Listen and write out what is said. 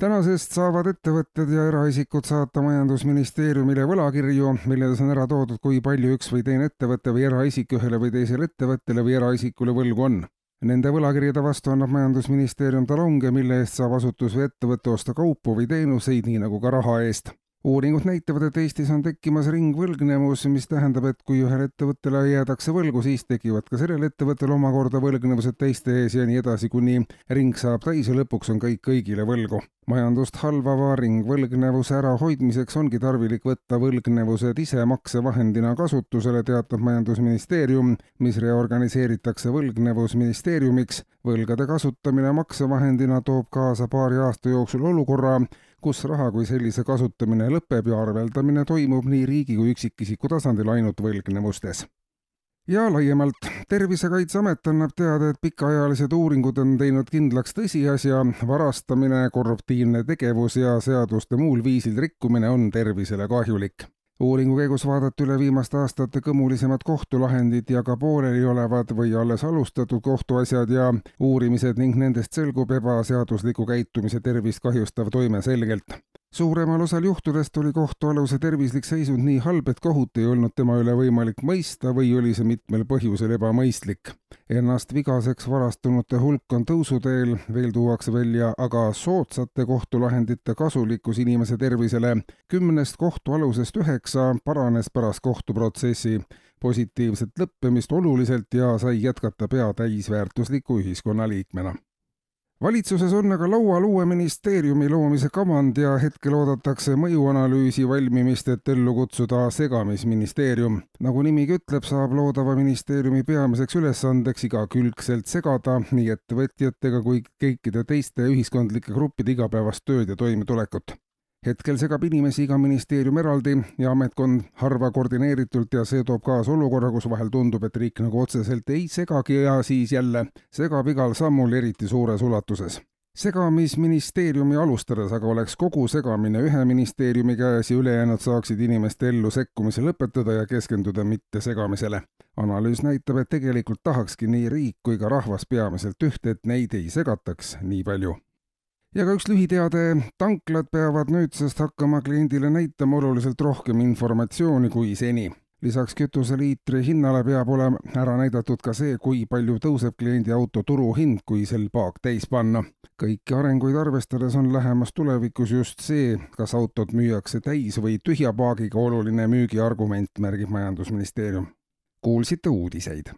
Tänasest saavad ettevõtted ja eraisikud saata Majandusministeeriumile võlakirju, milles on ära toodud, kui palju üks või teine ettevõte või eraisik ühele või teisele ettevõttele või eraisikule võlgu on. Nende võlakirjade vastu annab Majandusministeerium talonge, mille eest saab asutus või ettevõte osta kaupu või teenuseid, nii nagu ka raha eest uuringud näitavad, et Eestis on tekkimas ringvõlgnevus, mis tähendab, et kui ühele ettevõttele jäädakse võlgu, siis tekivad ka sellel ettevõttel omakorda võlgnevused teiste ees ja nii edasi, kuni ring saab täis ja lõpuks on kõik kõigile võlgu. majandust halvava ringvõlgnevuse ärahoidmiseks ongi tarvilik võtta võlgnevused ise maksevahendina kasutusele, teatab Majandusministeerium, mis reorganiseeritakse võlgnevusministeeriumiks. võlgade kasutamine maksevahendina toob kaasa paari aasta jooksul olukorra, kus raha kui sellise kasutamine lõpeb ja arveldamine toimub nii riigi kui üksikisiku tasandil ainult võlgnevustes. ja laiemalt, Tervisekaitseamet annab teada, et pikaajalised uuringud on teinud kindlaks tõsiasja, varastamine, korruptiivne tegevus ja seaduste muul viisil rikkumine on tervisele kahjulik uuringu käigus vaadati üle viimaste aastate kõmulisemad kohtulahendid ja ka pooleliolevad või alles alustatud kohtuasjad ja uurimised ning nendest selgub ebaseadusliku käitumise tervist kahjustav toime selgelt suuremal osal juhtudest oli kohtualuse tervislik seisund nii halb, et kohut ei olnud tema üle võimalik mõista või oli see mitmel põhjusel ebamõistlik. Ennast vigaseks varastunute hulk on tõusuteel, veel tuuakse välja aga soodsate kohtulahendite kasulikkus inimese tervisele. kümnest kohtualusest üheksa paranes pärast kohtuprotsessi positiivset lõppemist oluliselt ja sai jätkata pea täisväärtusliku ühiskonnaliikmena valitsuses on aga laual uue ministeeriumi loomise kavand ja hetkel oodatakse mõjuanalüüsi valmimist, et ellu kutsuda segamisministeerium. nagu nimigi ütleb, saab loodava ministeeriumi peamiseks ülesandeks igakülgselt segada nii ettevõtjatega kui kõikide teiste ühiskondlike gruppide igapäevast tööd ja toimetulekut hetkel segab inimesi iga ministeerium eraldi ja ametkond harva koordineeritult ja see toob kaasa olukorra, kus vahel tundub, et riik nagu otseselt ei segagi ja siis jälle segab igal sammul eriti suures ulatuses segamisministeeriumi alustades aga oleks kogu segamine ühe ministeeriumi käes ja ülejäänud saaksid inimeste ellu sekkumise lõpetada ja keskenduda mitte segamisele. analüüs näitab, et tegelikult tahakski nii riik kui ka rahvas peamiselt ühte, et neid ei segataks nii palju ja ka üks lühiteade, tanklad peavad nüüdsest hakkama kliendile näitama oluliselt rohkem informatsiooni kui seni. lisaks kütuseliitri hinnale peab olema ära näidatud ka see, kui palju tõuseb kliendi auto turuhind, kui sel paak täis panna. kõiki arenguid arvestades on lähemas tulevikus just see, kas autot müüakse täis või tühja paagiga oluline müügiargument, märgib majandusministeerium. kuulsite uudiseid